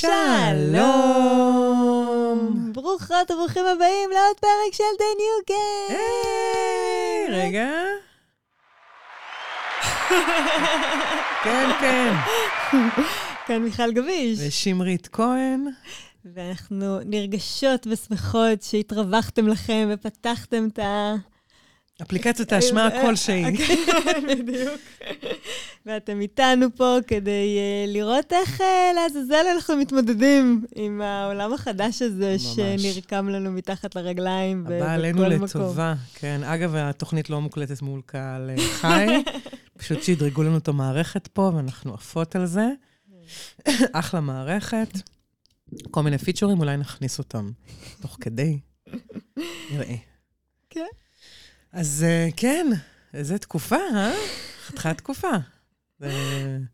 שלום! ברוכות וברוכים הבאים לעוד פרק של די ניוגן! היי, רגע. כן, כן. כאן מיכל גביש. ושמרית כהן. ואנחנו נרגשות ושמחות שהתרווחתם לכם ופתחתם את ה... אפליקציית ההשמעה כלשהי. בדיוק. ואתם איתנו פה כדי לראות איך לעזאזל אנחנו מתמודדים עם העולם החדש הזה. שנרקם לנו מתחת לרגליים ב- הבא עלינו בכל מקום. לטובה. כן, אגב, התוכנית לא מוקלטת מול קהל אה, חי. פשוט שדרגו לנו את המערכת פה, ואנחנו עפות על זה. אחלה מערכת. כל מיני פיצ'רים, אולי נכניס אותם תוך כדי. נראה. כן. אז אה, כן, איזה תקופה, אה? חתיכת תקופה.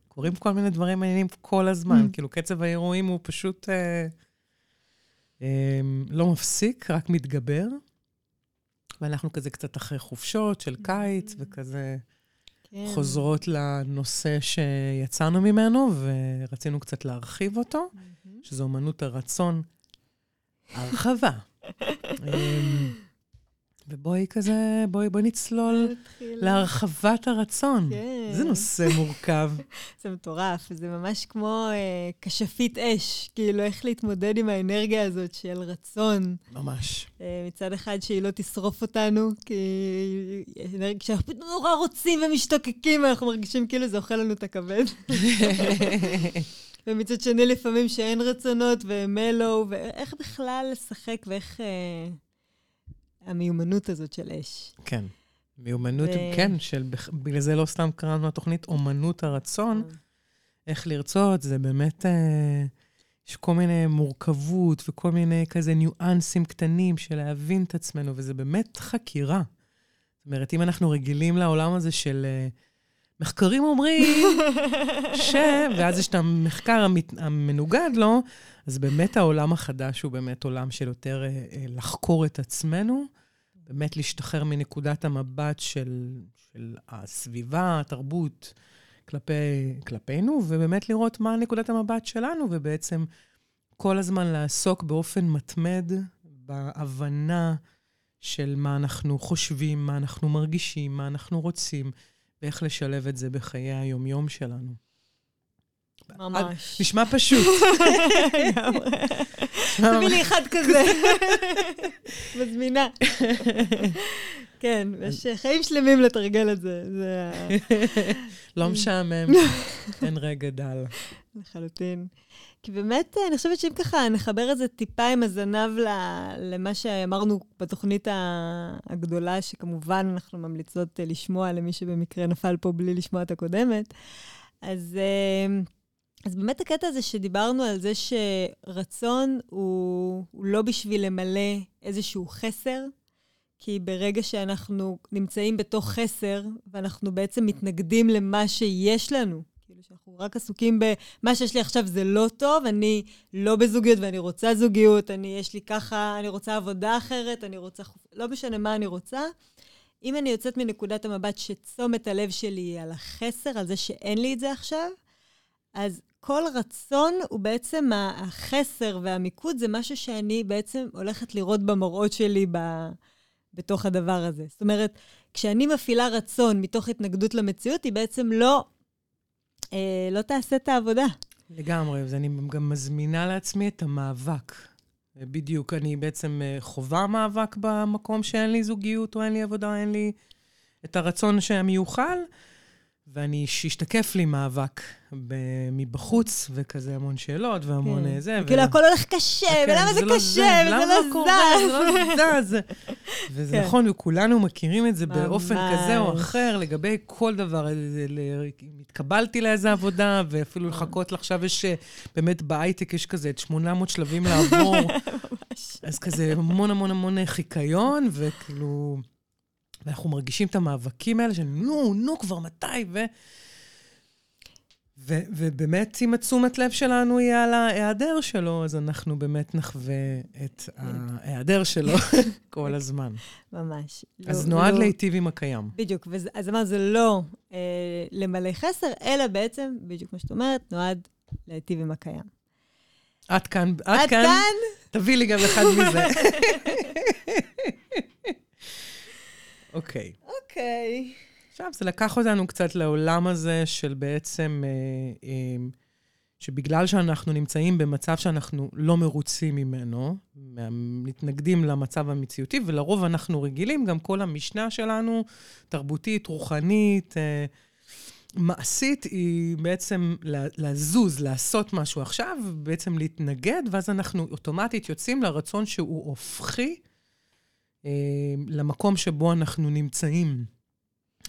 קורים כל מיני דברים מעניינים כל הזמן. Mm. כאילו, קצב האירועים הוא פשוט אה, אה, לא מפסיק, רק מתגבר. ואנחנו כזה קצת אחרי חופשות של קיץ, וכזה כן. חוזרות לנושא שיצאנו ממנו, ורצינו קצת להרחיב אותו. שזו אמנות הרצון הרחבה. ובואי כזה, בואי, בואי נצלול. להרחבת הרצון. כן. זה נושא מורכב. זה מטורף, זה ממש כמו אה, כשפית אש, כאילו איך להתמודד עם האנרגיה הזאת של רצון. ממש. אה, מצד אחד שהיא לא תשרוף אותנו, כי כשאנחנו נורא רוצים ומשתוקקים, אנחנו מרגישים כאילו זה אוכל לנו את הכבד. ומצד שני, לפעמים שאין רצונות ומלו, ואיך בכלל לשחק ואיך... אה, המיומנות הזאת של אש. כן. מיומנות, ו- כן, של, בגלל זה לא סתם קראנו לתוכנית אומנות הרצון, איך לרצות, זה באמת, אה, יש כל מיני מורכבות וכל מיני כזה ניואנסים קטנים של להבין את עצמנו, וזה באמת חקירה. זאת אומרת, אם אנחנו רגילים לעולם הזה של אה, מחקרים אומרים ש... ואז יש את המחקר המת... המנוגד לו, אז באמת העולם החדש הוא באמת עולם של יותר אה, אה, לחקור את עצמנו, באמת להשתחרר מנקודת המבט של, של הסביבה, התרבות, כלפי, כלפינו, ובאמת לראות מה נקודת המבט שלנו, ובעצם כל הזמן לעסוק באופן מתמד בהבנה של מה אנחנו חושבים, מה אנחנו מרגישים, מה אנחנו רוצים, ואיך לשלב את זה בחיי היומיום שלנו. ממש. נשמע פשוט. תביא לי אחד כזה. מזמינה. כן, יש חיים שלמים לתרגל את זה. זה ה- לא משעמם, אין רגע דל. לחלוטין. כי באמת, אני חושבת שאם ככה נחבר את זה טיפה עם הזנב למה שאמרנו בתוכנית הגדולה, שכמובן אנחנו ממליצות אה, לשמוע למי שבמקרה נפל פה בלי לשמוע את הקודמת, אז, אה, אז באמת הקטע הזה שדיברנו על זה שרצון הוא, הוא לא בשביל למלא איזשהו חסר, כי ברגע שאנחנו נמצאים בתוך חסר, ואנחנו בעצם מתנגדים למה שיש לנו, כאילו שאנחנו רק עסוקים במה שיש לי עכשיו זה לא טוב, אני לא בזוגיות ואני רוצה זוגיות, אני, יש לי ככה, אני רוצה עבודה אחרת, אני רוצה חופ... לא משנה מה אני רוצה. אם אני יוצאת מנקודת המבט שתשומת הלב שלי היא על החסר, על זה שאין לי את זה עכשיו, אז כל רצון הוא בעצם החסר והמיקוד, זה משהו שאני בעצם הולכת לראות במראות שלי ב... בתוך הדבר הזה. זאת אומרת, כשאני מפעילה רצון מתוך התנגדות למציאות, היא בעצם לא, לא תעשה את העבודה. לגמרי, אז אני גם מזמינה לעצמי את המאבק. בדיוק, אני בעצם אה, חווה מאבק במקום שאין לי זוגיות, או אין לי עבודה, אין לי את הרצון שהמיוחל, ואני, שישתקף לי מאבק ב- מבחוץ, וכזה המון שאלות, והמון כן. אה, זה. כאילו, הכל הולך קשה, כן, ולמה זה לא קשה, וזה למה לא קורה, זז. זה לא זז. וזה כן. נכון, וכולנו מכירים את זה באופן ממש. כזה או אחר, לגבי כל דבר. זה אם התקבלתי לאיזה עבודה, ואפילו לחכות לעכשיו יש, אה, באמת בהייטק יש כזה את 800 שלבים לעבור. אז כזה המון המון המון חיקיון, וכאילו... ואנחנו מרגישים את המאבקים האלה של נו, נו, כבר מתי, ו... ו- ובאמת, אם התשומת לב שלנו היא על ההיעדר שלו, אז אנחנו באמת נחווה את ההיעדר שלו כל הזמן. ממש. אז לא- נועד לא- להיטיב עם הקיים. בדיוק, אז אמרת, זה לא אה, למלא חסר, אלא בעצם, בדיוק כמו שאת אומרת, נועד להיטיב עם הקיים. עד כאן, עד עד כאן. כאן? תביא לי גם אחד מזה. אוקיי. אוקיי. עכשיו, זה לקח אותנו קצת לעולם הזה של בעצם, אה, אה, שבגלל שאנחנו נמצאים במצב שאנחנו לא מרוצים ממנו, מתנגדים למצב המציאותי, ולרוב אנחנו רגילים, גם כל המשנה שלנו, תרבותית, רוחנית, אה, מעשית, היא בעצם לזוז, לעשות משהו עכשיו, בעצם להתנגד, ואז אנחנו אוטומטית יוצאים לרצון שהוא הופכי למקום שבו אנחנו נמצאים.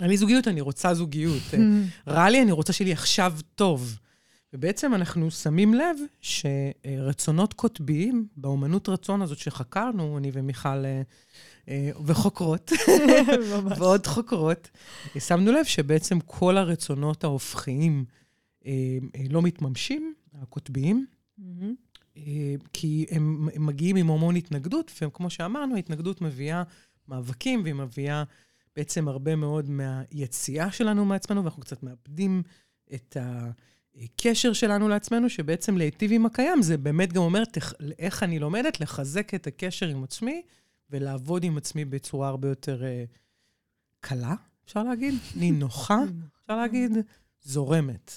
אין לי זוגיות, אני רוצה זוגיות. אה, רע לי, אני רוצה שיהיה לי עכשיו טוב. ובעצם אנחנו שמים לב שרצונות קוטביים, באומנות רצון הזאת שחקרנו, אני ומיכל, אה, אה, וחוקרות. ועוד חוקרות, אה, שמנו לב שבעצם כל הרצונות ההופכיים אה, אה, לא מתממשים, הקוטביים. אה, כי הם, הם מגיעים עם המון התנגדות, וכמו שאמרנו, ההתנגדות מביאה מאבקים, והיא מביאה בעצם הרבה מאוד מהיציאה שלנו מעצמנו, ואנחנו קצת מאבדים את הקשר שלנו לעצמנו, שבעצם להיטיב עם הקיים, זה באמת גם אומר תח, איך אני לומדת לחזק את הקשר עם עצמי, ולעבוד עם עצמי בצורה הרבה יותר אה, קלה, אפשר להגיד, נינוחה, אפשר להגיד, זורמת.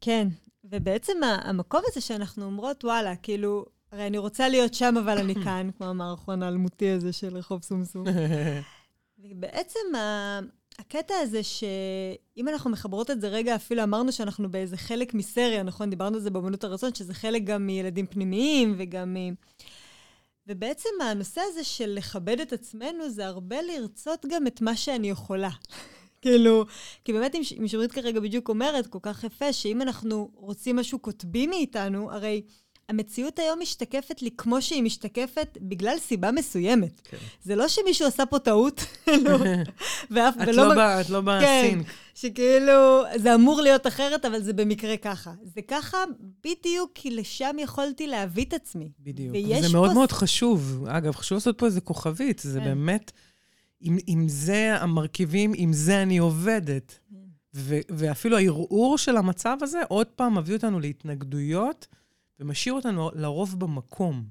כן, ובעצם המקום הזה שאנחנו אומרות, וואלה, כאילו, הרי אני רוצה להיות שם, אבל אני כאן, כמו המערכון האלמותי הזה של רחוב סומסום. ובעצם ה- הקטע הזה שאם אנחנו מחברות את זה רגע, אפילו אמרנו שאנחנו באיזה חלק מסריה, נכון? דיברנו על זה באמנות הרצון, שזה חלק גם מילדים פנימיים וגם מ... ובעצם הנושא הזה של לכבד את עצמנו, זה הרבה לרצות גם את מה שאני יכולה. כאילו, כי באמת, אם שמרית כרגע בדיוק אומרת, כל כך יפה, שאם אנחנו רוצים משהו קוטבי מאיתנו, הרי המציאות היום משתקפת לי כמו שהיא משתקפת בגלל סיבה מסוימת. כן. זה לא שמישהו עשה פה טעות, לא, ואף, את ולא... לא מ- ב- את לא כן, בסינק. שכאילו, זה אמור להיות אחרת, אבל זה במקרה ככה. זה ככה בדיוק כי לשם יכולתי להביא את עצמי. בדיוק. זה מאוד פה- מאוד חשוב. אגב, חשוב לעשות פה איזה כוכבית. זה כן. באמת, אם, אם זה המרכיבים, עם זה אני עובדת. כן. ו- ואפילו הערעור של המצב הזה, עוד פעם מביא אותנו להתנגדויות, ומשאיר אותנו לרוב במקום.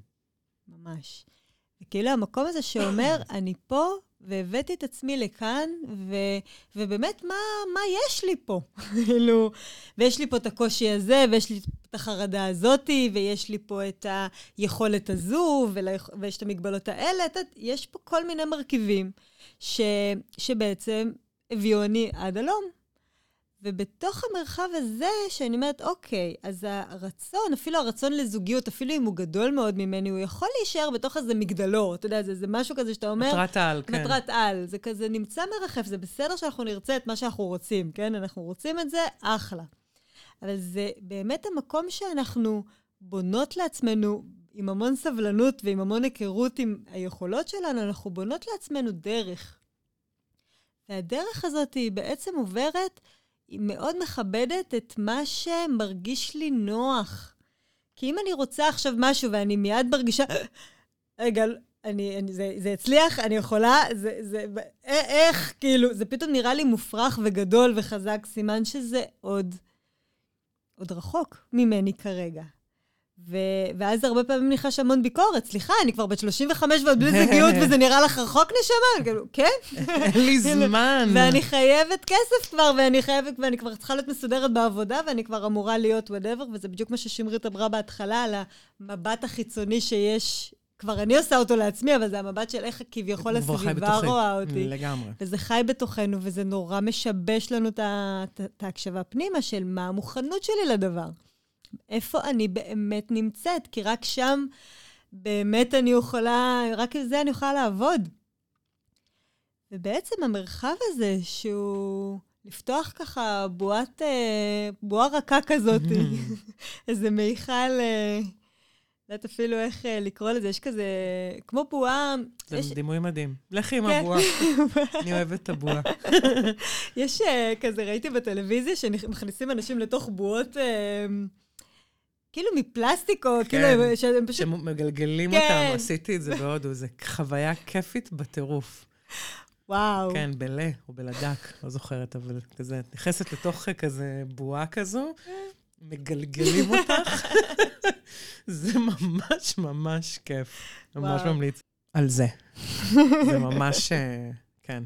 ממש. וכאילו המקום הזה שאומר, אני פה, והבאתי את עצמי לכאן, ו, ובאמת, מה, מה יש לי פה? כאילו, ויש לי פה את הקושי הזה, ויש לי את החרדה הזאתי, ויש לי פה את היכולת הזו, ויש את המגבלות האלה. את יש פה כל מיני מרכיבים ש, שבעצם הביאו אני עד הלום. ובתוך המרחב הזה, שאני אומרת, אוקיי, אז הרצון, אפילו הרצון לזוגיות, אפילו אם הוא גדול מאוד ממני, הוא יכול להישאר בתוך איזה מגדלור. אתה יודע, זה, זה משהו כזה שאתה אומר... מטרת העל, כן. מטרת על. זה כזה נמצא מרחף, זה בסדר שאנחנו נרצה את מה שאנחנו רוצים, כן? אנחנו רוצים את זה, אחלה. אבל זה באמת המקום שאנחנו בונות לעצמנו, עם המון סבלנות ועם המון היכרות עם היכולות שלנו, אנחנו בונות לעצמנו דרך. והדרך הזאת היא בעצם עוברת, היא מאוד מכבדת את מה שמרגיש לי נוח. כי אם אני רוצה עכשיו משהו ואני מיד מרגישה, רגע, אני, אני, זה, זה הצליח, אני יכולה, זה, זה, איך, כאילו, זה פתאום נראה לי מופרך וגדול וחזק, סימן שזה עוד, עוד רחוק ממני כרגע. ו, ואז הרבה פעמים נכנס המון ביקורת, סליחה, אני כבר בת 35 ועוד בלי זוגיות וזה נראה לך רחוק נשמה? כאילו, כן? אין לי זמן. ואני חייבת כסף כבר, ואני חייבת, ואני כבר צריכה להיות מסודרת בעבודה, ואני כבר אמורה להיות וואטאבר, וזה בדיוק מה ששמרית אמרה בהתחלה, על המבט החיצוני שיש, כבר אני עושה אותו לעצמי, אבל זה המבט של איך כביכול הסביבה. רואה אותי. לגמרי. וזה חי בתוכנו, וזה נורא משבש לנו את ההקשבה פנימה של מה המוכנות שלי לדבר. איפה אני באמת נמצאת, כי רק שם באמת אני יכולה, רק עם זה אני יכולה לעבוד. ובעצם המרחב הזה, שהוא לפתוח ככה בועת, אה, בועה רכה כזאת, איזה מיכל, אה, לא יודעת אפילו איך אה, לקרוא לזה, יש כזה, כמו בועה, זה יש, דימוי מדהים. לכי עם כן. הבועה. אני אוהבת את הבועה. יש כזה, ראיתי בטלוויזיה שמכניסים אנשים לתוך בועות, כאילו מפלסטיק, או כאילו, כן. שהם פשוט... שמגלגלים כן. אותם, עשיתי את זה בהודו, זו חוויה כיפית בטירוף. וואו. כן, בלה או בלדק, לא זוכרת, אבל כזה, את נכנסת לתוך כזה בועה כזו, מגלגלים אותך, זה ממש ממש כיף. ממש וואו. ממליץ על זה. זה ממש, אה, כן.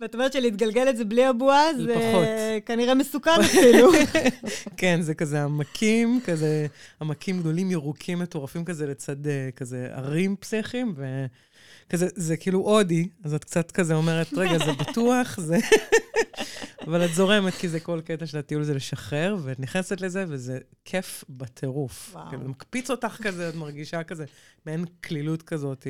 ואת אומרת שלהתגלגל את זה בלי הבועה, זה פחות. כנראה מסוכן אפילו. כן, זה כזה עמקים, כזה עמקים גדולים, ירוקים, מטורפים כזה לצד אה, כזה ערים פסיכיים, וכזה, זה כאילו הודי, אז את קצת כזה אומרת, רגע, זה בטוח, זה... אבל את זורמת, כי זה כל קטע של הטיול זה לשחרר, ואת נכנסת לזה, וזה כיף בטירוף. וואו. כאילו, זה מקפיץ אותך כזה, את מרגישה כזה, מעין קלילות כזאת,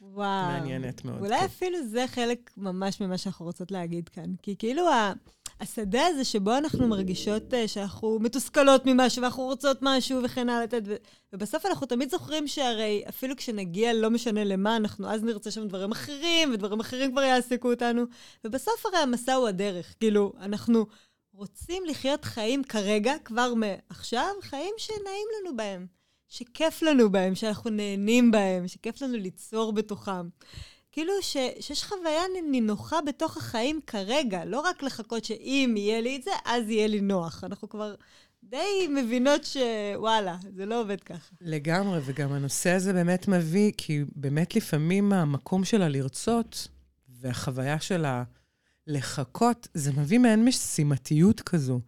וואו. מעניינת מאוד. אולי כן. אפילו זה חלק ממש ממה שאנחנו רוצות להגיד כאן. כי כאילו ה- השדה הזה שבו אנחנו מרגישות אה, שאנחנו מתוסכלות ממשהו ואנחנו רוצות משהו וכן הלאה, לתת, ו- ובסוף אנחנו תמיד זוכרים שהרי אפילו כשנגיע לא משנה למה, אנחנו אז נרצה שם דברים אחרים, ודברים אחרים כבר יעסיקו אותנו. ובסוף הרי המסע הוא הדרך. כאילו, אנחנו רוצים לחיות חיים כרגע, כבר מעכשיו, חיים שנעים לנו בהם. שכיף לנו בהם, שאנחנו נהנים בהם, שכיף לנו ליצור בתוכם. כאילו ש, שיש חוויה נינוחה בתוך החיים כרגע, לא רק לחכות שאם יהיה לי את זה, אז יהיה לי נוח. אנחנו כבר די מבינות שוואלה, זה לא עובד ככה. לגמרי, וגם הנושא הזה באמת מביא, כי באמת לפעמים המקום שלה לרצות, והחוויה שלה לחכות, זה מביא מעין משימתיות כזו.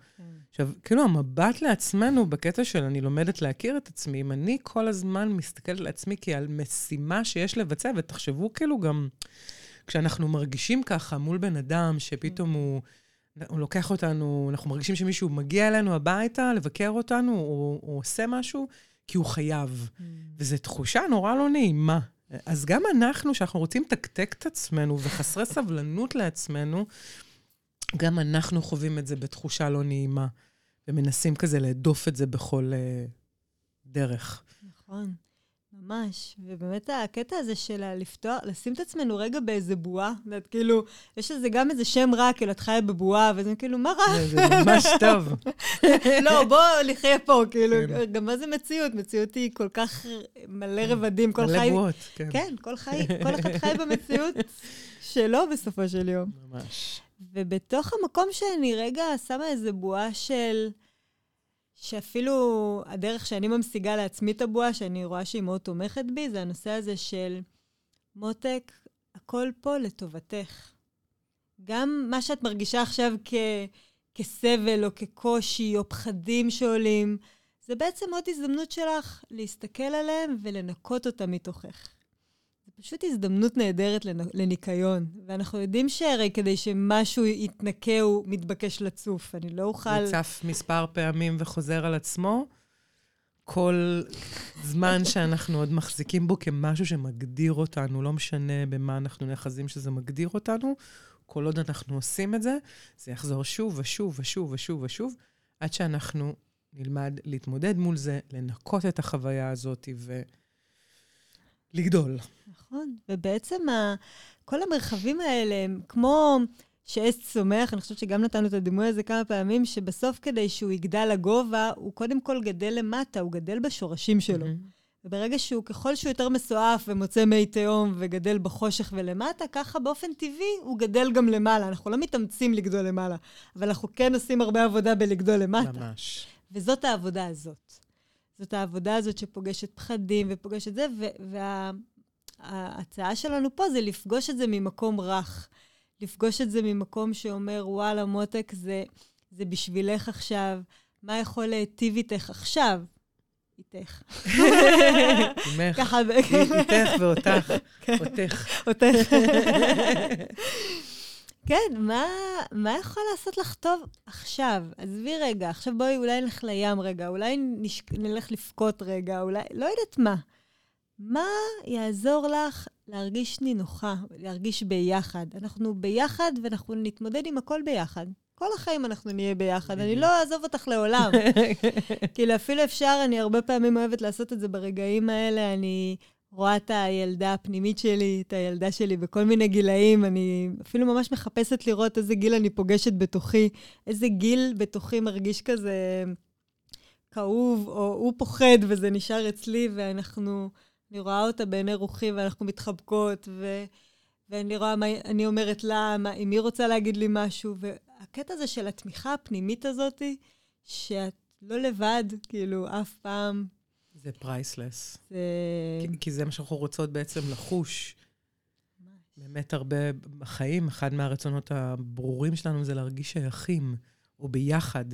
עכשיו, כאילו המבט לעצמנו בקטע של אני לומדת להכיר את עצמי, אם אני כל הזמן מסתכלת על עצמי כעל משימה שיש לבצע, ותחשבו כאילו גם, כשאנחנו מרגישים ככה מול בן אדם, שפתאום הוא, הוא לוקח אותנו, אנחנו מרגישים שמישהו מגיע אלינו הביתה לבקר אותנו, או הוא עושה משהו, כי הוא חייב. וזו תחושה נורא לא נעימה. אז גם אנחנו, שאנחנו רוצים לתקתק את עצמנו וחסרי סבלנות לעצמנו, גם אנחנו חווים את זה בתחושה לא נעימה, ומנסים כזה להדוף את זה בכל uh, דרך. נכון, ממש. ובאמת הקטע הזה של לפתוח, לשים את עצמנו רגע באיזה בועה, את יודעת, כאילו, יש לזה גם איזה שם רע, כאילו, את חיה בבועה, וזה כאילו, מה רע? זה, ממש טוב. לא, בוא נחיה פה, כאילו, כן. גם מה זה מציאות? מציאות היא כל כך מלא רבדים, כל מלא חי... בועות, כן. כן, כל חי, כל אחד חי במציאות שלו בסופו של יום. ממש. ובתוך המקום שאני רגע שמה איזה בועה של... שאפילו הדרך שאני ממשיגה לעצמי את הבועה, שאני רואה שהיא מאוד תומכת בי, זה הנושא הזה של מותק, הכל פה לטובתך. גם מה שאת מרגישה עכשיו כ... כסבל או כקושי או פחדים שעולים, זה בעצם עוד הזדמנות שלך להסתכל עליהם ולנקות אותם מתוכך. פשוט הזדמנות נהדרת לנ- לניקיון. ואנחנו יודעים שהרי כדי שמשהו יתנקה הוא מתבקש לצוף. אני לא אוכל... זה צף מספר פעמים וחוזר על עצמו. כל זמן שאנחנו עוד מחזיקים בו כמשהו שמגדיר אותנו, לא משנה במה אנחנו נאחזים שזה מגדיר אותנו, כל עוד אנחנו עושים את זה, זה יחזור שוב ושוב ושוב ושוב ושוב, עד שאנחנו נלמד להתמודד מול זה, לנקות את החוויה הזאת ולגדול. נכון, ובעצם ה... כל המרחבים האלה הם כמו שעץ צומח, אני חושבת שגם נתנו את הדימוי הזה כמה פעמים, שבסוף כדי שהוא יגדל לגובה, הוא קודם כל גדל למטה, הוא גדל בשורשים שלו. וברגע שהוא, ככל שהוא יותר מסועף ומוצא מי תהום וגדל בחושך ולמטה, ככה באופן טבעי הוא גדל גם למעלה. אנחנו לא מתאמצים לגדול למעלה, אבל אנחנו כן עושים הרבה עבודה בלגדול למטה. ממש. וזאת העבודה הזאת. זאת העבודה הזאת שפוגשת פחדים ופוגשת זה, וההצעה שלנו פה זה לפגוש את זה ממקום רך. לפגוש את זה ממקום שאומר, וואלה, מותק, זה, זה בשבילך עכשיו. מה יכול להיטיב איתך עכשיו? איתך. עמך, ככה, איתך ואותך, אותך. אותך. כן, מה, מה יכול לעשות לך טוב עכשיו? עזבי רגע, עכשיו בואי אולי נלך לים רגע, אולי נש... נלך לבכות רגע, אולי, לא יודעת מה. מה יעזור לך להרגיש נינוחה, להרגיש ביחד? אנחנו ביחד ואנחנו נתמודד עם הכל ביחד. כל החיים אנחנו נהיה ביחד, אני לא אעזוב אותך לעולם. כאילו, אפילו אפשר, אני הרבה פעמים אוהבת לעשות את זה ברגעים האלה, אני רואה את הילדה הפנימית שלי, את הילדה שלי בכל מיני גילאים, אני אפילו ממש מחפשת לראות איזה גיל אני פוגשת בתוכי, איזה גיל בתוכי מרגיש כזה כאוב, או הוא פוחד וזה נשאר אצלי, ואנחנו, אני רואה אותה בעיני רוחי ואנחנו מתחבקות, ו... ואני רואה מה אני אומרת לה, מה, אם היא רוצה להגיד לי משהו, והקטע הזה של התמיכה הפנימית הזאת, שאת לא לבד, כאילו, אף פעם. זה פרייסלס. זה... כי, כי זה מה שאנחנו רוצות בעצם לחוש. באמת הרבה בחיים, אחד מהרצונות הברורים שלנו זה להרגיש שייכים, או ביחד,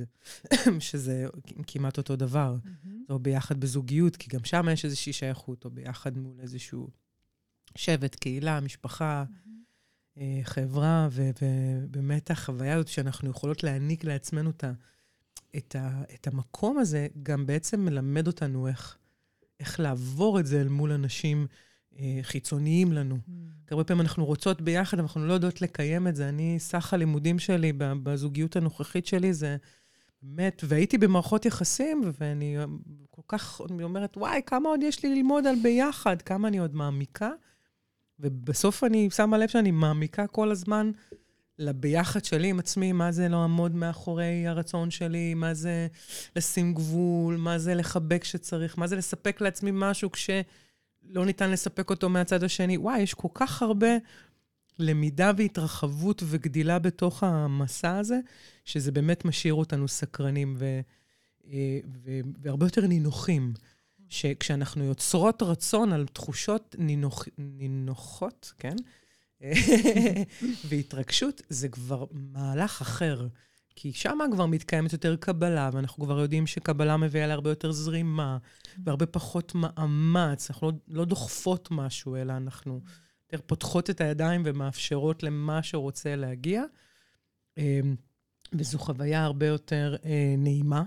שזה כמעט אותו דבר. Mm-hmm. או ביחד בזוגיות, כי גם שם יש איזושהי שייכות, או ביחד מול איזשהו שבט, קהילה, משפחה, mm-hmm. חברה, ובאמת החוויה הזאת שאנחנו יכולות להעניק לעצמנו את, ה, את, ה, את המקום הזה, גם בעצם מלמד אותנו איך, איך לעבור את זה אל מול אנשים. אה, חיצוניים לנו. Mm. הרבה פעמים אנחנו רוצות ביחד, אנחנו לא יודעות לקיים את זה. אני, סך הלימודים שלי בזוגיות הנוכחית שלי זה באמת, והייתי במערכות יחסים, ואני כל כך, אני אומרת, וואי, כמה עוד יש לי ללמוד על ביחד, כמה אני עוד מעמיקה. ובסוף אני שמה לב שאני מעמיקה כל הזמן לביחד שלי עם עצמי, מה זה לעמוד מאחורי הרצון שלי, מה זה לשים גבול, מה זה לחבק כשצריך, מה זה לספק לעצמי משהו כש... לא ניתן לספק אותו מהצד השני. וואי, יש כל כך הרבה למידה והתרחבות וגדילה בתוך המסע הזה, שזה באמת משאיר אותנו סקרנים ו, אה, ו, והרבה יותר נינוחים. שכשאנחנו יוצרות רצון על תחושות נינוח, נינוחות, כן? והתרגשות, זה כבר מהלך אחר. כי שם כבר מתקיימת יותר קבלה, ואנחנו כבר יודעים שקבלה מביאה להרבה יותר זרימה, והרבה פחות מאמץ. אנחנו לא, לא דוחפות משהו, אלא אנחנו יותר פותחות את הידיים ומאפשרות למה שרוצה להגיע. אמ, וזו חוויה הרבה יותר אה, נעימה.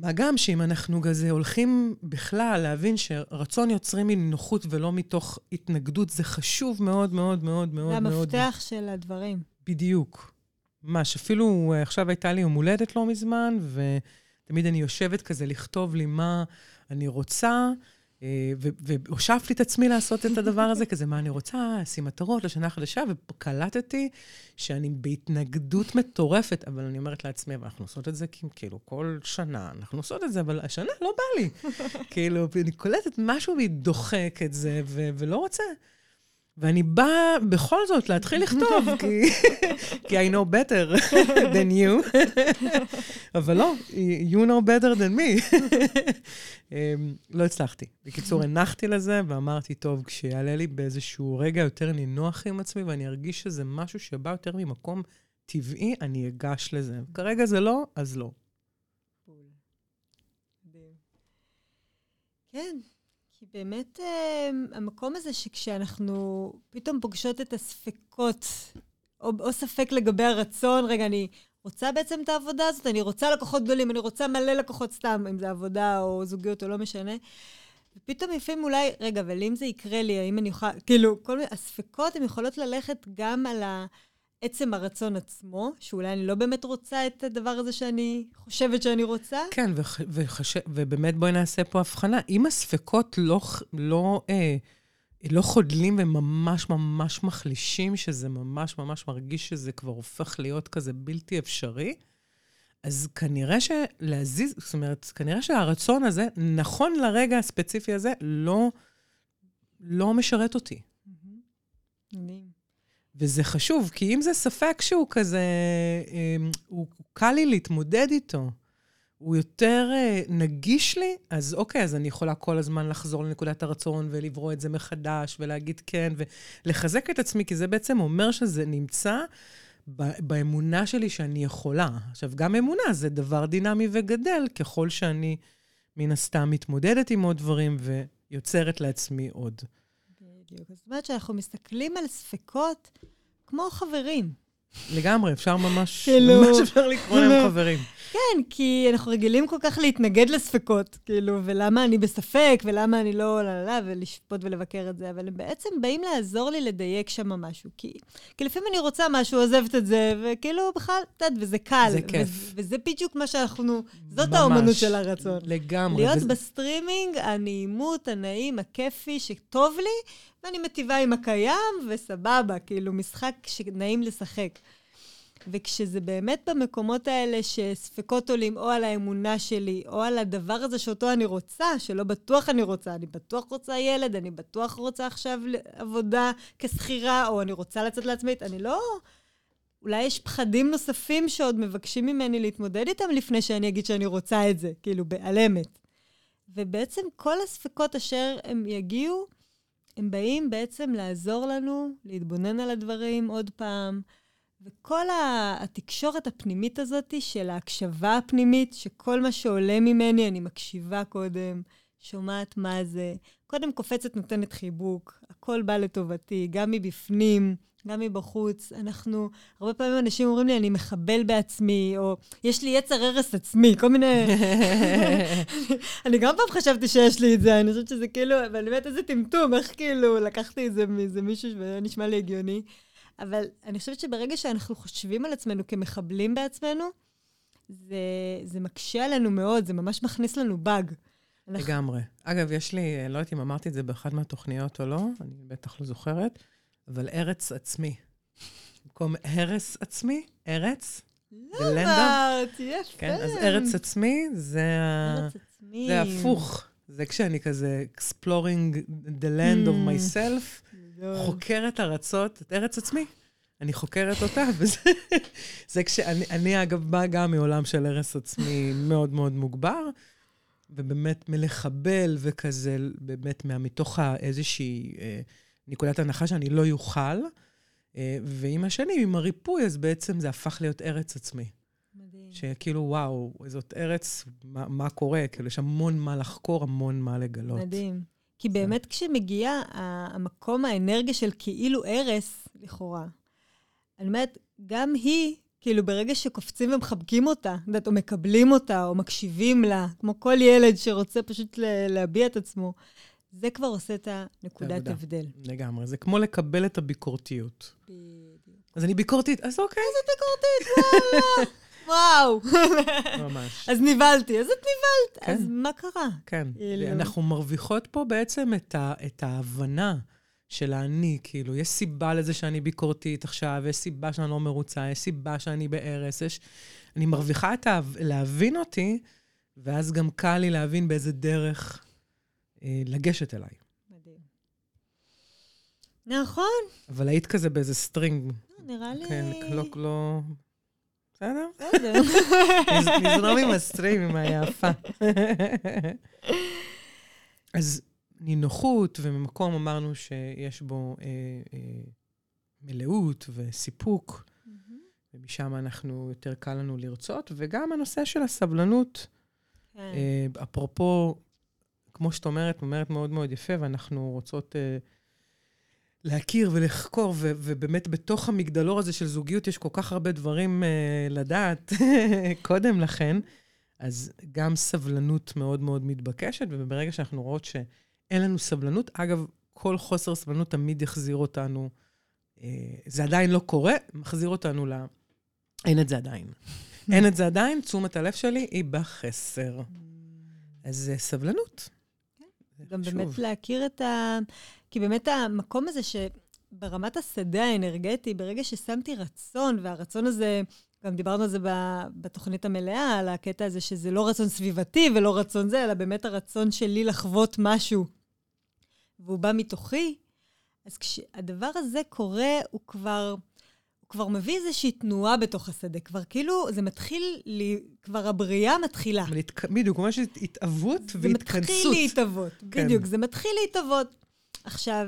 מה גם שאם אנחנו כזה הולכים בכלל להבין שרצון יוצרים מנוחות ולא מתוך התנגדות, זה חשוב מאוד מאוד מאוד מאוד מאוד. זה המפתח של הדברים. בדיוק. ממש, אפילו אה, עכשיו הייתה לי יום הולדת לא מזמן, ותמיד אני יושבת כזה לכתוב לי מה אני רוצה, והושבתי את עצמי לעשות את הדבר הזה, כזה מה אני רוצה, לשים מטרות לשנה החדשה, וקלטתי שאני בהתנגדות מטורפת, אבל אני אומרת לעצמי, ואנחנו עושות את זה כאילו כל שנה, אנחנו עושות את זה, אבל השנה לא בא לי. כאילו, אני קולטת משהו והיא דוחק את זה, ולא רוצה. ואני באה בכל זאת להתחיל לכתוב, כי, כי I know better than you. אבל לא, you know better than me. אמ, לא הצלחתי. בקיצור, הנחתי לזה ואמרתי, טוב, כשיעלה לי באיזשהו רגע יותר נינוח עם עצמי, ואני ארגיש שזה משהו שבא יותר ממקום טבעי, אני אגש לזה. כרגע זה לא, אז לא. כן, כי באמת אה, המקום הזה שכשאנחנו פתאום פוגשות את הספקות, או, או ספק לגבי הרצון, רגע, אני רוצה בעצם את העבודה הזאת, אני רוצה לקוחות גדולים, אני רוצה מלא לקוחות סתם, אם זה עבודה או זוגיות או לא משנה. ופתאום לפעמים אולי, רגע, אבל אם זה יקרה לי, האם אני אוכל, כאילו, כל מיני, הספקות הן יכולות ללכת גם על ה... עצם הרצון עצמו, שאולי אני לא באמת רוצה את הדבר הזה שאני חושבת שאני רוצה. כן, וח, וחש, ובאמת בואי נעשה פה הבחנה. אם הספקות לא, לא, אה, לא חודלים וממש ממש מחלישים, שזה ממש ממש מרגיש שזה כבר הופך להיות כזה בלתי אפשרי, אז כנראה שלהזיז, זאת אומרת, כנראה שהרצון הזה, נכון לרגע הספציפי הזה, לא, לא משרת אותי. וזה חשוב, כי אם זה ספק שהוא כזה, אמ, הוא קל לי להתמודד איתו, הוא יותר אה, נגיש לי, אז אוקיי, אז אני יכולה כל הזמן לחזור לנקודת הרצון ולברוא את זה מחדש ולהגיד כן, ולחזק את עצמי, כי זה בעצם אומר שזה נמצא באמונה שלי שאני יכולה. עכשיו, גם אמונה זה דבר דינמי וגדל, ככל שאני מן הסתם מתמודדת עם עוד דברים ויוצרת לעצמי עוד. בדיוק. זאת אומרת שאנחנו מסתכלים על ספקות כמו חברים. לגמרי, אפשר ממש, כאילו... ממש אפשר לקרוא להם חברים. כן, כי אנחנו רגילים כל כך להתנגד לספקות, כאילו, ולמה אני בספק, ולמה אני לא, לא, לא, לא, ולשפוט ולבקר את זה, אבל הם בעצם באים לעזור לי לדייק שם משהו. כי, כי לפעמים אני רוצה משהו, עוזבת את זה, וכאילו, בכלל, את יודעת, וזה קל. זה כיף. ו- וזה בדיוק מה שאנחנו, זאת ממש, האומנות של הרצון. לגמרי. להיות וזה... בסטרימינג, הנעימות, הנעים, הכיפי, שטוב לי, ואני מטיבה עם הקיים, וסבבה, כאילו, משחק שנעים לשחק. וכשזה באמת במקומות האלה שספקות עולים או על האמונה שלי, או על הדבר הזה שאותו אני רוצה, שלא בטוח אני רוצה, אני בטוח רוצה ילד, אני בטוח רוצה עכשיו עבודה כשכירה, או אני רוצה לצאת לעצמית, אני לא אולי יש פחדים נוספים שעוד מבקשים ממני להתמודד איתם לפני שאני אגיד שאני רוצה את זה, כאילו, אמת. ובעצם כל הספקות אשר הם יגיעו, הם באים בעצם לעזור לנו להתבונן על הדברים עוד פעם. וכל התקשורת הפנימית הזאת של ההקשבה הפנימית, שכל מה שעולה ממני, אני מקשיבה קודם, שומעת מה זה. קודם קופצת, נותנת חיבוק, הכל בא לטובתי, גם מבפנים, גם מבחוץ. אנחנו, הרבה פעמים אנשים אומרים לי, אני מחבל בעצמי, או יש לי יצר הרס עצמי, כל מיני... אני גם פעם חשבתי שיש לי את זה, אני חושבת שזה כאילו, אבל באמת איזה טמטום, איך כאילו לקחתי את זה מאיזה מישהו והיה נשמע לי הגיוני. אבל אני חושבת שברגע שאנחנו חושבים על עצמנו כמחבלים בעצמנו, זה, זה מקשה עלינו מאוד, זה ממש מכניס לנו באג. לגמרי. אגב, יש לי, לא יודעת אם אמרתי את זה באחת מהתוכניות או לא, אני בטח לא זוכרת, אבל ארץ עצמי. במקום הרס עצמי, ארץ. לא אמרת, יפה. כן, אז ארץ עצמי זה, ארץ עצמי. זה הפוך. זה כשאני כזה exploring the land of mm. myself, חוקרת ארצות, את ארץ עצמי. אני חוקרת אותה, וזה זה כשאני, אני אגב באה גם מעולם של הרס עצמי מאוד מאוד מוגבר, ובאמת מלחבל וכזה, באמת מתוך איזושהי אה, נקודת הנחה שאני לא יוכל. אה, ועם השנים, עם הריפוי, אז בעצם זה הפך להיות ארץ עצמי. מדהים. שכאילו, וואו, זאת ארץ, מה, מה קורה? כאילו, יש המון מה לחקור, המון מה לגלות. מדהים. כי באמת כשמגיע המקום, האנרגיה של כאילו ארס, לכאורה, אני אומרת, גם היא, כאילו ברגע שקופצים ומחבקים אותה, יודעת, או מקבלים אותה, או מקשיבים לה, כמו כל ילד שרוצה פשוט להביע את עצמו, זה כבר עושה את הנקודת הבדל. לגמרי. זה כמו לקבל את הביקורתיות. בדיוק. אז אני ביקורתית, אז אוקיי. אז את ביקורתית, וואלה. וואו. ממש. אז נבהלתי, אז את נבהלת, כן. אז מה קרה? כן. כאילו... אנחנו מרוויחות פה בעצם את, ה, את ההבנה של האני, כאילו, יש סיבה לזה שאני ביקורתית עכשיו, יש סיבה שאני לא מרוצה, יש סיבה שאני בהרס, יש... אני מרוויחה את ה... להבין אותי, ואז גם קל לי להבין באיזה דרך לגשת אליי. מדהים. נכון. אבל היית כזה באיזה סטרינג. נראה לי... כן, לא, לא... בסדר? בסדר. נזרום עם ה stream, עם היפה. אז נינוחות, וממקום אמרנו שיש בו אה, אה, מלאות וסיפוק, mm-hmm. ומשם אנחנו, יותר קל לנו לרצות, וגם הנושא של הסבלנות, כן. אה, אפרופו, כמו שאת אומרת, אומרת מאוד מאוד יפה, ואנחנו רוצות... אה, להכיר ולחקור, ו- ובאמת בתוך המגדלור הזה של זוגיות יש כל כך הרבה דברים uh, לדעת קודם לכן, אז גם סבלנות מאוד מאוד מתבקשת, וברגע שאנחנו רואות שאין לנו סבלנות, אגב, כל חוסר סבלנות תמיד יחזיר אותנו, uh, זה עדיין לא קורה, מחזיר אותנו ל... אין את זה עדיין. אין את זה עדיין, תשומת הלב שלי היא בחסר. אז uh, סבלנות. גם באמת להכיר את ה... כי באמת המקום הזה שברמת השדה האנרגטי, ברגע ששמתי רצון, והרצון הזה, גם דיברנו על זה בתוכנית המלאה, על הקטע הזה שזה לא רצון סביבתי ולא רצון זה, אלא באמת הרצון שלי לחוות משהו, והוא בא מתוכי, אז כשהדבר הזה קורה, הוא כבר... כבר מביא איזושהי תנועה בתוך השדה. כבר כאילו, זה מתחיל, לי, כבר הבריאה מתחילה. בדיוק, ממש התאבות והתכנסות. זה מתחיל להתאבות, כן. בדיוק, זה מתחיל להתאבות. עכשיו,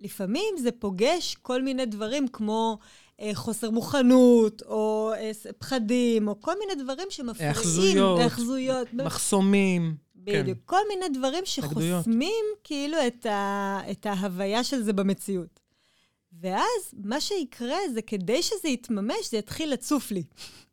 לפעמים זה פוגש כל מיני דברים כמו אה, חוסר מוכנות, או אה, פחדים, או כל מיני דברים שמפריעים. היאחזויות. היאחזויות. מחסומים. בדיוק. כן. כל מיני דברים שחוסמים כאילו את, ה, את ההוויה של זה במציאות. ואז מה שיקרה זה כדי שזה יתממש, זה יתחיל לצוף לי.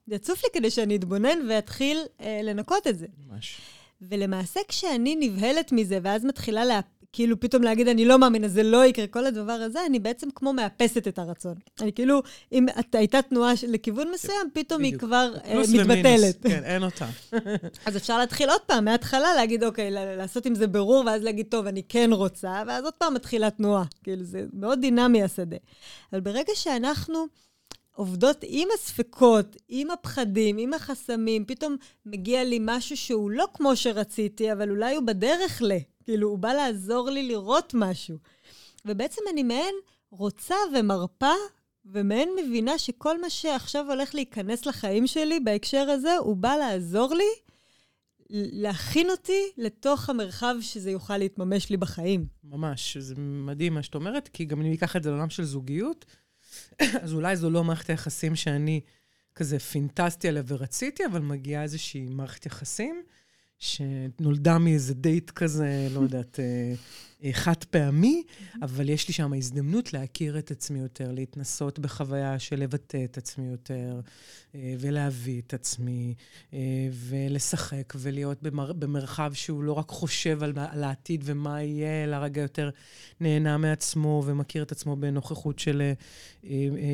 זה יצוף לי כדי שאני אתבונן ואתחיל אה, לנקות את זה. ממש. ולמעשה, כשאני נבהלת מזה, ואז מתחילה לה, כאילו פתאום להגיד, אני לא מאמינה, זה לא יקרה, כל הדבר הזה, אני בעצם כמו מאפסת את הרצון. אני כאילו, אם הייתה תנועה לכיוון מסוים, פתאום היא כבר uh, מתבטלת. כן, אין אותה. אז אפשר להתחיל עוד פעם, מההתחלה, להגיד, אוקיי, לעשות עם זה ברור, ואז להגיד, טוב, אני כן רוצה, ואז עוד פעם מתחילה תנועה. כאילו, זה מאוד דינמי השדה. אבל ברגע שאנחנו... עובדות עם הספקות, עם הפחדים, עם החסמים, פתאום מגיע לי משהו שהוא לא כמו שרציתי, אבל אולי הוא בדרך ל... כאילו, הוא בא לעזור לי לראות משהו. ובעצם אני מעין רוצה ומרפה ומעין מבינה שכל מה שעכשיו הולך להיכנס לחיים שלי בהקשר הזה, הוא בא לעזור לי להכין אותי לתוך המרחב שזה יוכל להתממש לי בחיים. ממש, זה מדהים מה שאת אומרת, כי גם אם ניקח את זה לעולם של זוגיות, אז אולי זו לא מערכת היחסים שאני כזה פינטסטי עליה ורציתי, אבל מגיעה איזושהי מערכת יחסים שנולדה מאיזה דייט כזה, לא יודעת, אה, אה, חד פעמי, אבל יש לי שם הזדמנות להכיר את עצמי יותר, להתנסות בחוויה של לבטא את עצמי יותר, אה, ולהביא את עצמי, ולשחק, ולהיות במר, במרחב שהוא לא רק חושב על, על העתיד ומה יהיה, אלא רגע יותר נהנה מעצמו ומכיר את עצמו בנוכחות של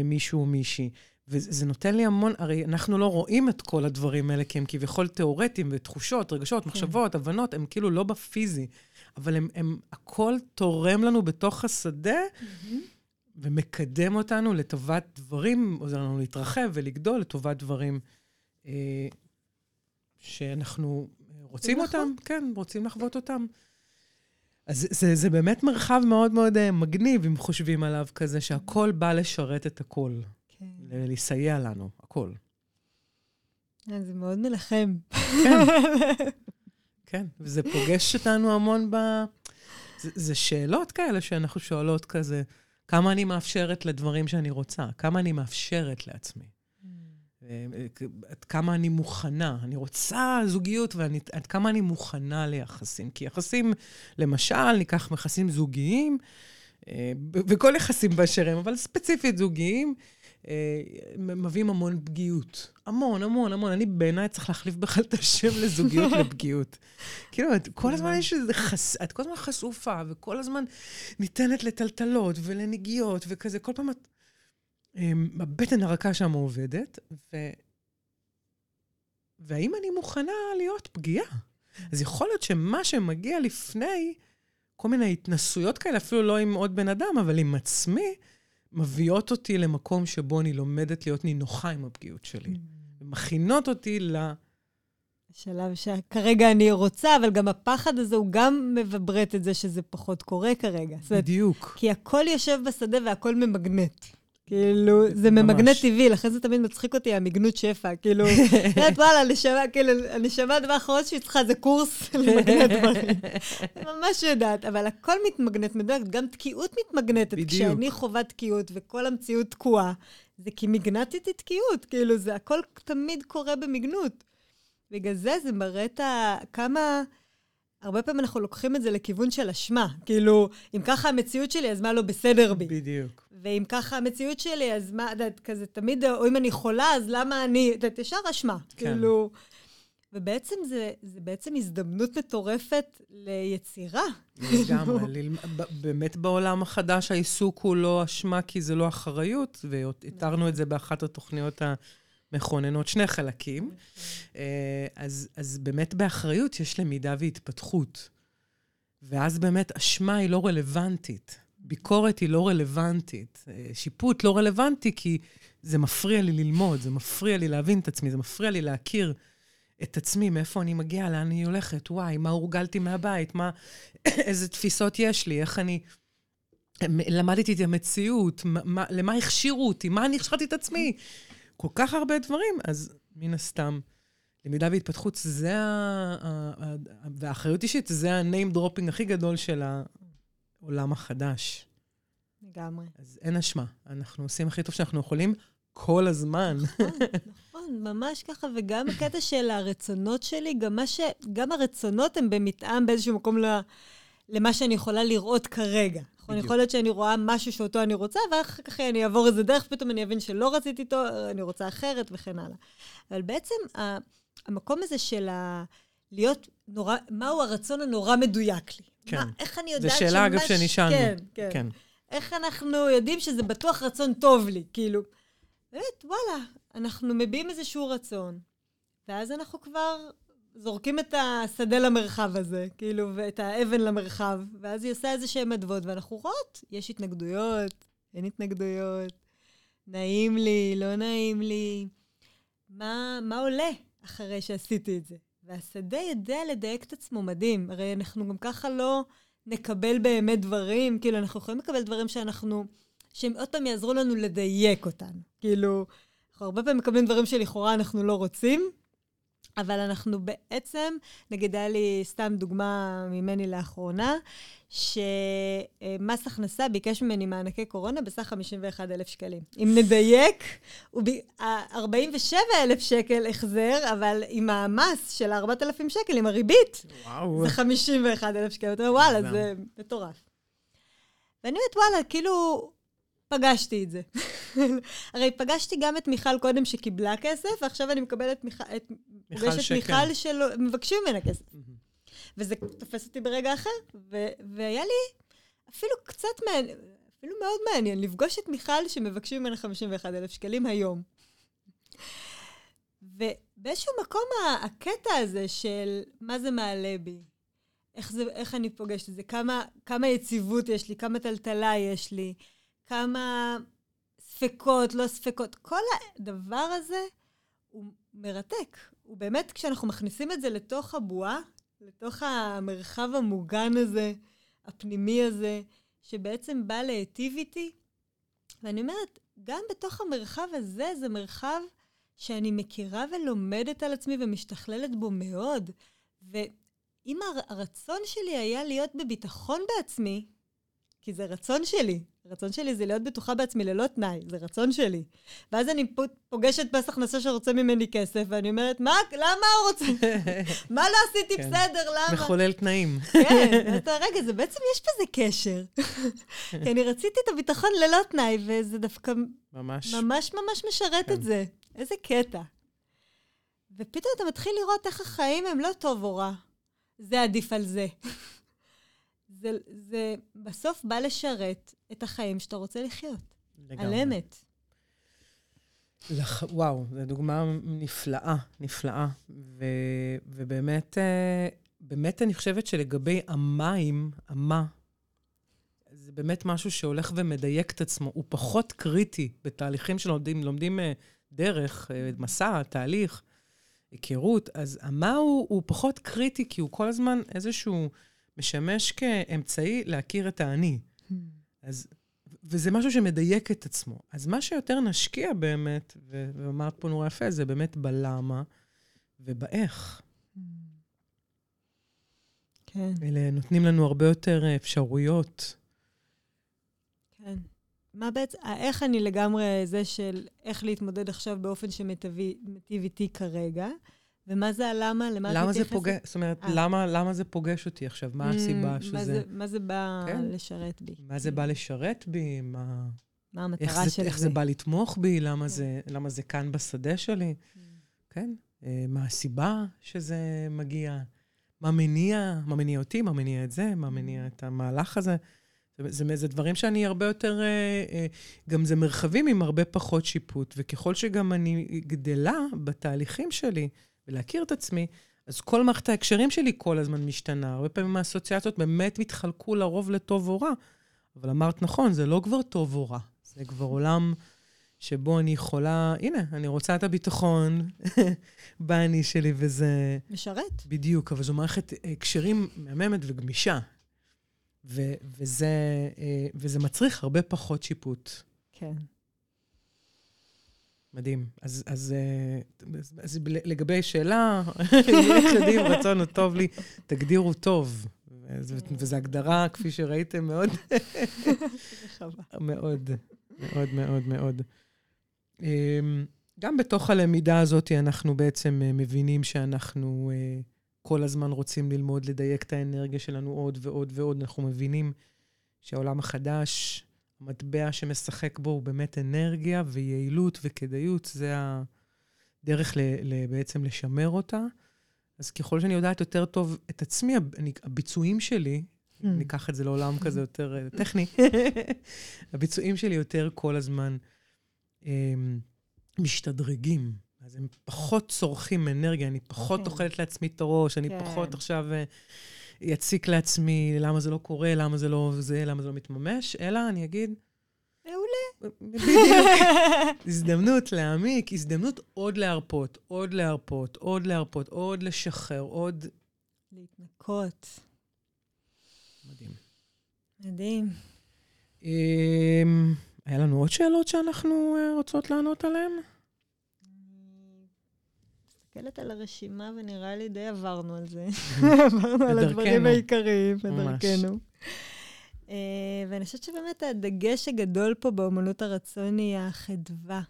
מישהו או מישהי. וזה נותן לי המון, הרי אנחנו לא רואים את כל הדברים האלה, כי הם כביכול תיאורטיים ותחושות, רגשות, כן. מחשבות, הבנות, הם כאילו לא בפיזי, אבל הם, הם, הכל תורם לנו בתוך השדה, mm-hmm. ומקדם אותנו לטובת דברים, עוזר לנו להתרחב ולגדול לטובת דברים אה, שאנחנו רוצים אותם, כן, רוצים לחוות אותם. אז זה, זה באמת מרחב מאוד מאוד uh, מגניב, אם חושבים עליו כזה, שהכל בא לשרת את הכל. כן. לסייע לנו, הכל. אה, זה מאוד מלחם. כן, כן, וזה פוגש אותנו המון ב... זה, זה שאלות כאלה שאנחנו שואלות כזה, כמה אני מאפשרת לדברים שאני רוצה? כמה אני מאפשרת לעצמי? Mm. אה, עד כמה אני מוכנה. אני רוצה זוגיות, ועד כמה אני מוכנה ליחסים. כי יחסים, למשל, ניקח יחסים זוגיים, אה, וכל יחסים באשר הם, אבל ספציפית זוגיים, אה, מביאים המון פגיעות. המון, המון, המון. אני בעיניי צריך להחליף בכלל את השם לזוגיות לפגיעות. כאילו, את כל הזמן יש איזה חס... את כל הזמן חשופה, וכל הזמן ניתנת לטלטלות ולנגיעות, וכזה, כל פעם את... אמ, הבטן הרכה שם עובדת, ו... והאם אני מוכנה להיות פגיעה? אז יכול להיות שמה שמגיע לפני, כל מיני התנסויות כאלה, אפילו לא עם עוד בן אדם, אבל עם עצמי, מביאות אותי למקום שבו אני לומדת להיות נינוחה עם הפגיעות שלי. Mm. מכינות אותי ל... שלב שכרגע אני רוצה, אבל גם הפחד הזה הוא גם מבברט את זה שזה פחות קורה כרגרע. בדיוק. כי הכל יושב בשדה והכל ממגנט. כאילו, זה ממגנט טבעי, לכן זה תמיד מצחיק אותי, המגנות שפע. כאילו, את יודעת, וואלה, נשמה, כאילו, הנשמה, הדבר האחרון שהיא צריכה זה קורס למגנט דברים. ממש יודעת, אבל הכל מתמגנט מדויק, גם תקיעות מתמגנטת. בדיוק. כשאני חווה תקיעות וכל המציאות תקועה, זה כי מגנטתי תקיעות, כאילו, זה הכל תמיד קורה במגנות. בגלל זה זה מראה את ה... כמה... הרבה פעמים אנחנו לוקחים את זה לכיוון של אשמה. כאילו, אם ככה המציאות שלי, אז מה לא בסדר בי? בדיוק. ואם ככה המציאות שלי, אז מה, את יודעת, כזה תמיד, או אם אני חולה, אז למה אני, את יודעת, ישר אשמה. כן. כאילו... ובעצם זה, זה בעצם הזדמנות מטורפת ליצירה. לגמרי. באמת בעולם החדש העיסוק הוא לא אשמה כי זה לא אחריות, והתרנו את זה באחת התוכניות מכוננות שני חלקים. אה, אז, אז באמת באחריות יש למידה והתפתחות. ואז באמת אשמה היא לא רלוונטית. ביקורת היא לא רלוונטית. אה, שיפוט לא רלוונטי כי זה מפריע לי ללמוד, זה מפריע לי להבין את עצמי, זה מפריע לי להכיר את עצמי, מאיפה אני מגיעה, לאן אני הולכת, וואי, מה הורגלתי מהבית, מה, איזה תפיסות יש לי, איך אני... למדתי את המציאות, מה, למה הכשירו אותי, מה אני הכשרתי את עצמי. כל כך הרבה דברים, אז מן הסתם, למידה והתפתחות זה ה... והאחריות אישית, זה ה-name dropping הכי גדול של העולם החדש. לגמרי. אז אין אשמה, אנחנו עושים הכי טוב שאנחנו יכולים כל הזמן. נכון, נכון, ממש ככה, וגם הקטע של הרצונות שלי, גם, ש... גם הרצונות הם במתאם באיזשהו מקום ל... למה שאני יכולה לראות כרגע. נכון, יכול להיות שאני רואה משהו שאותו אני רוצה, ואחר כך אני אעבור איזה דרך, פתאום אני אבין שלא רציתי אותו, אני רוצה אחרת וכן הלאה. אבל בעצם המקום הזה של ה... להיות נורא, מהו הרצון הנורא מדויק לי? כן. מה, איך אני יודעת שמש... זו שאלה, אגב, שנשאלנו. כן, כן, כן. איך אנחנו יודעים שזה בטוח רצון טוב לי? כאילו, באמת, וואלה, אנחנו מביעים איזשהו רצון, ואז אנחנו כבר זורקים את השדה למרחב הזה, כאילו, ואת האבן למרחב, ואז היא עושה איזה שהן אדוות, ואנחנו רואות, יש התנגדויות, אין התנגדויות, נעים לי, לא נעים לי. מה, מה עולה אחרי שעשיתי את זה? והשדה יודע לדייק את עצמו מדהים. הרי אנחנו גם ככה לא נקבל באמת דברים, כאילו, אנחנו יכולים לקבל דברים שאנחנו שהם עוד פעם יעזרו לנו לדייק אותנו. כאילו, אנחנו הרבה פעמים מקבלים דברים שלכאורה אנחנו לא רוצים, אבל אנחנו בעצם, נגיד, היה לי סתם דוגמה ממני לאחרונה, שמס הכנסה ביקש ממני מענקי קורונה בסך 51,000 שקלים. אם נדייק, הוא ב... 47,000 שקל החזר, אבל עם המס של 4,000 שקל, עם הריבית, וואו. זה 51,000 שקל. אתה אומר, וואלה, זה מטורף. ואני אומרת, וואלה, כאילו, פגשתי את זה. הרי פגשתי גם את מיכל קודם שקיבלה כסף, ועכשיו אני מקבלת מיכל, את, פוגשת מיכל שמבקשים ממנה כסף. וזה תופס אותי ברגע אחר, ו- והיה לי אפילו קצת מעניין, אפילו מאוד מעניין, לפגוש את מיכל שמבקשים ממנה 51,000 שקלים היום. ובאיזשהו מקום הקטע הזה של מה זה מעלה בי, איך, זה, איך אני פוגשת את זה, כמה, כמה יציבות יש לי, כמה טלטלה יש לי, כמה ספקות, לא ספקות, כל הדבר הזה הוא מרתק. הוא באמת, כשאנחנו מכניסים את זה לתוך הבועה, לתוך המרחב המוגן הזה, הפנימי הזה, שבעצם בא להיטיב איתי, ואני אומרת, גם בתוך המרחב הזה, זה מרחב שאני מכירה ולומדת על עצמי ומשתכללת בו מאוד. ואם הרצון שלי היה להיות בביטחון בעצמי, כי זה רצון שלי. הרצון שלי זה להיות בטוחה בעצמי ללא תנאי, זה רצון שלי. ואז אני פוגשת פס הכנסה שרוצה ממני כסף, ואני אומרת, מה, למה הוא רוצה? מה לא עשיתי כן. בסדר, למה? מחולל תנאים. כן, אתה, רגע, זה בעצם, יש בזה קשר. כי אני רציתי את הביטחון ללא תנאי, וזה דווקא ממש ממש, ממש משרת כן. את זה. איזה קטע. ופתאום אתה מתחיל לראות איך החיים הם לא טוב או רע. זה עדיף על זה. זה, זה בסוף בא לשרת את החיים שאתה רוצה לחיות. לגמרי. על אמת. לח... וואו, זו דוגמה נפלאה, נפלאה. ו... ובאמת, אה, באמת אני חושבת שלגבי המים, המה, זה באמת משהו שהולך ומדייק את עצמו. הוא פחות קריטי בתהליכים שלומדים, לומדים אה, דרך, אה, מסע, תהליך, היכרות. אז המה הוא, הוא פחות קריטי, כי הוא כל הזמן איזשהו... משמש כאמצעי להכיר את האני. Hmm. אז, וזה משהו שמדייק את עצמו. אז מה שיותר נשקיע באמת, ואמרת פה נורא יפה, זה באמת בלמה ובאיך. Hmm. כן. אלה נותנים לנו הרבה יותר אפשרויות. כן. מה בעצם, איך אני לגמרי זה של איך להתמודד עכשיו באופן שמטיב איתי כרגע, ומה זה הלמה? למה את מתייחסת? פוגש, זאת אומרת, אה. למה, למה זה פוגש אותי עכשיו? מה mm, הסיבה שזה... מה זה, מה זה בא כן? לשרת בי? מה זה בא לשרת בי? מה... מה המטרה של זה? איך זה בא לתמוך בי? למה, כן. זה, למה זה כאן בשדה שלי? Mm. כן? אה, מה הסיבה שזה מגיע? מה מניע? מה מניע אותי? מה מניע את זה? מה מניע את המהלך הזה? זה, זה, זה דברים שאני הרבה יותר, אה, גם זה מרחבים עם הרבה פחות שיפוט, וככל שגם אני גדלה בתהליכים שלי, ולהכיר את עצמי, אז כל מערכת ההקשרים שלי כל הזמן משתנה. הרבה פעמים האסוציאציות באמת מתחלקו לרוב לטוב או רע, אבל אמרת נכון, זה לא כבר טוב או רע, זה כבר עולם שבו אני יכולה, הנה, אני רוצה את הביטחון באני שלי, וזה... משרת. בדיוק, אבל זו מערכת הקשרים מהממת וגמישה. ו- וזה, אה, וזה מצריך הרבה פחות שיפוט. כן. מדהים. אז, אז, אז, אז לגבי שאלה, יש יודעים רצון או טוב לי, תגדירו טוב. וזו הגדרה, כפי שראיתם, מאוד, מאוד, מאוד, מאוד, מאוד. אמ, גם בתוך הלמידה הזאת אנחנו בעצם אה, מבינים שאנחנו אה, כל הזמן רוצים ללמוד, לדייק את האנרגיה שלנו עוד ועוד ועוד. אנחנו מבינים שהעולם החדש המטבע שמשחק בו הוא באמת אנרגיה ויעילות וכדאיות, זה הדרך ל, ל, בעצם לשמר אותה. אז ככל שאני יודעת יותר טוב את עצמי, אני, הביצועים שלי, mm. ניקח את זה לעולם כזה יותר uh, טכני, הביצועים שלי יותר כל הזמן um, משתדרגים. אז הם פחות צורכים אנרגיה, אני פחות okay. כן. אוכלת לעצמי את הראש, אני כן. פחות עכשיו... יציק לעצמי למה זה לא קורה, למה זה לא זה, למה זה לא מתממש, אלא אני אגיד... מעולה. בדיוק. הזדמנות להעמיק, הזדמנות עוד להרפות, עוד להרפות, עוד להרפות, עוד לשחרר, עוד... להתנקות. מדהים. מדהים. אמ, היה לנו עוד שאלות שאנחנו אה, רוצות לענות עליהן? מסתכלת על הרשימה ונראה לי די עברנו על זה. עברנו על הדברים העיקריים בדרכנו. Uh, ואני חושבת שבאמת הדגש הגדול פה באמנות הרצון היא החדווה.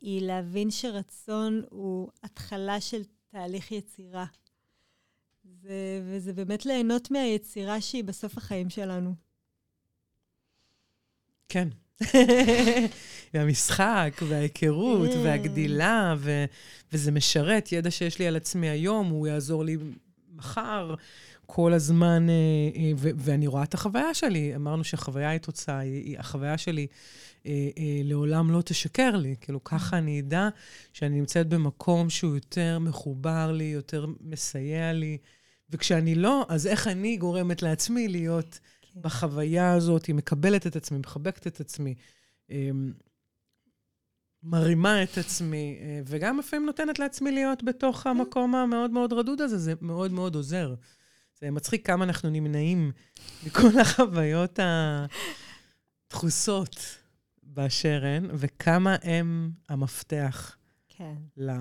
היא להבין שרצון הוא התחלה של תהליך יצירה. זה, וזה באמת ליהנות מהיצירה שהיא בסוף החיים שלנו. כן. והמשחק, וההיכרות, כן. והגדילה, ו- וזה משרת. ידע שיש לי על עצמי היום, הוא יעזור לי מחר. כל הזמן, אה, אה, ו- ואני רואה את החוויה שלי. אמרנו שהחוויה היא תוצאה, החוויה שלי אה, לעולם לא תשקר לי. כאילו, ככה אני אדע שאני נמצאת במקום שהוא יותר מחובר לי, יותר מסייע לי. וכשאני לא, אז איך אני גורמת לעצמי להיות כן. בחוויה הזאת, היא מקבלת את עצמי, מחבקת את עצמי, אמ, מרימה את עצמי, אה, וגם לפעמים נותנת לעצמי להיות בתוך כן. המקום המאוד מאוד רדוד הזה, זה מאוד מאוד עוזר. זה מצחיק כמה אנחנו נמנעים מכל החוויות הדחוסות באשר הן, וכמה הם המפתח כן. לה,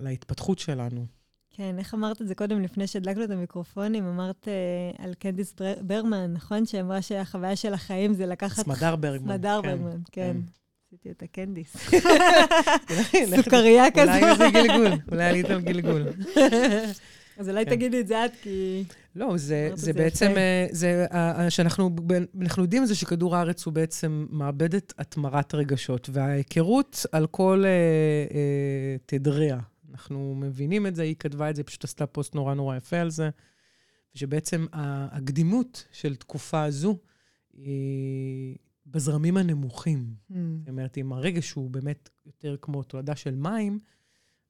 להתפתחות שלנו. כן, איך אמרת את זה קודם, לפני שהדלקנו את המיקרופונים? אמרת uh, על קנדיס ברמן, נכון? שאמרה שהחוויה של החיים זה לקחת... סמדר ברגמן. סמדר כן, ברגמן, כן. כן. עשיתי את הקנדיס. סוכריה כזאת. אולי זה גלגול, אולי עלית על גלגול. אז אולי כן. תגידי את זה את, כי... לא, זה, זה בעצם, אה, זה, שאנחנו אנחנו יודעים זה שכדור הארץ הוא בעצם מעבדת התמרת רגשות, וההיכרות על כל אה, אה, תדריה, אנחנו מבינים את זה, היא כתבה את זה, פשוט עשתה פוסט נורא נורא יפה על זה, ושבעצם הקדימות של תקופה הזו היא בזרמים הנמוכים. Mm. זאת אומרת, אם הרגש הוא באמת יותר כמו תולדה של מים,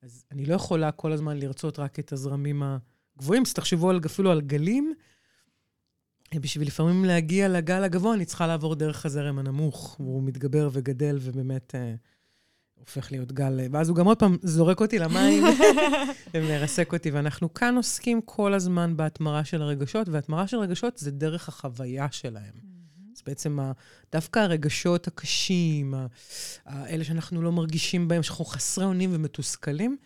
אז אני לא יכולה כל הזמן לרצות רק את הזרמים הגבוהים. אז תחשבו על, אפילו על גלים. בשביל לפעמים להגיע לגל הגבוה, אני צריכה לעבור דרך הזרם הנמוך, והוא מתגבר וגדל, ובאמת... הופך להיות גל, ואז הוא גם עוד פעם זורק אותי למים ומרסק אותי. ואנחנו כאן עוסקים כל הזמן בהתמרה של הרגשות, והתמרה של רגשות זה דרך החוויה שלהם. Mm-hmm. אז בעצם דווקא הרגשות הקשים, האלה שאנחנו לא מרגישים בהם, שאנחנו חסרי אונים ומתוסכלים,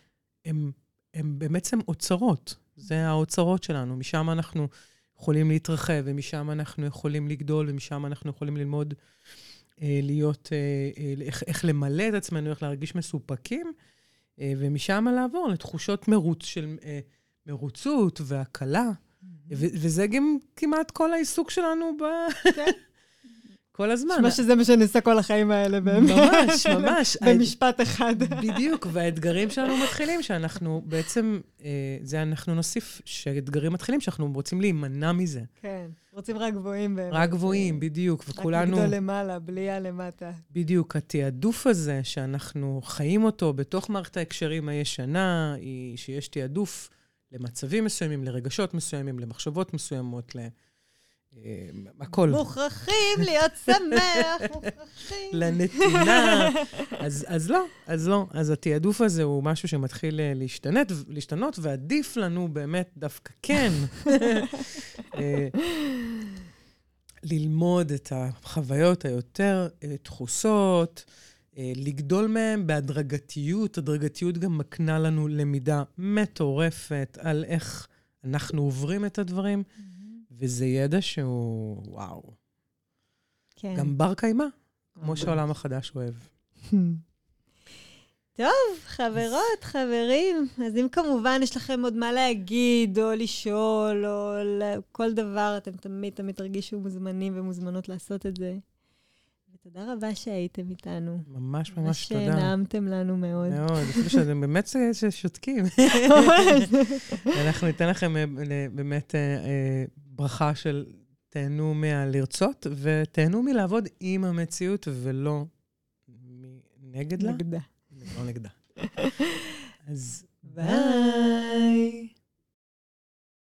הם, הם בעצם אוצרות. זה האוצרות שלנו, משם אנחנו יכולים להתרחב, ומשם אנחנו יכולים לגדול, ומשם אנחנו יכולים ללמוד להיות, אה, אה, איך, איך למלא את עצמנו, איך להרגיש מסופקים, ומשם לעבור לתחושות מרוץ של מרוצות והקלה. וזה גם כמעט כל העיסוק שלנו ב... כן. כל הזמן. נשמע שזה מה שאני עושה כל החיים האלה, באמת. ממש, ממש. במשפט אחד. בדיוק, והאתגרים שלנו מתחילים, שאנחנו בעצם, אה, זה אנחנו נוסיף, שהאתגרים מתחילים, שאנחנו רוצים להימנע מזה. כן, רוצים רק גבוהים באמת. רק גבוהים, בדיוק, וכולנו... רק לגדול למעלה, בלי הלמטה. בדיוק, התעדוף הזה, שאנחנו חיים אותו בתוך מערכת ההקשרים הישנה, היא שיש תעדוף למצבים מסוימים, לרגשות מסוימים, למחשבות מסוימות, ל... אה, הכל. מוכרחים להיות שמח, מוכרחים. לנתינה. אז, אז לא, אז לא. אז התעדוף הזה הוא משהו שמתחיל אה, להשתנת, להשתנות, ועדיף לנו באמת דווקא כן אה, ללמוד את החוויות היותר דחוסות, לגדול מהן בהדרגתיות. הדרגתיות גם מקנה לנו למידה מטורפת על איך אנחנו עוברים את הדברים. Mm-hmm. וזה ידע שהוא, וואו. כן. גם בר קיימא, כמו שהעולם החדש אוהב. טוב, חברות, חברים, אז אם כמובן יש לכם עוד מה להגיד, או לשאול, או כל דבר, אתם תמיד תמיד תרגישו מוזמנים ומוזמנות לעשות את זה. ותודה רבה שהייתם איתנו. ממש ממש תודה. ממש נעמתם לנו מאוד. מאוד, אפילו שאתם באמת שותקים. ממש. אנחנו ניתן לכם אה, באמת אה, ברכה של תהנו מהלרצות, ותהנו מלעבוד עם המציאות ולא נגד לה. נגדה. לא נגדה. אז ביי.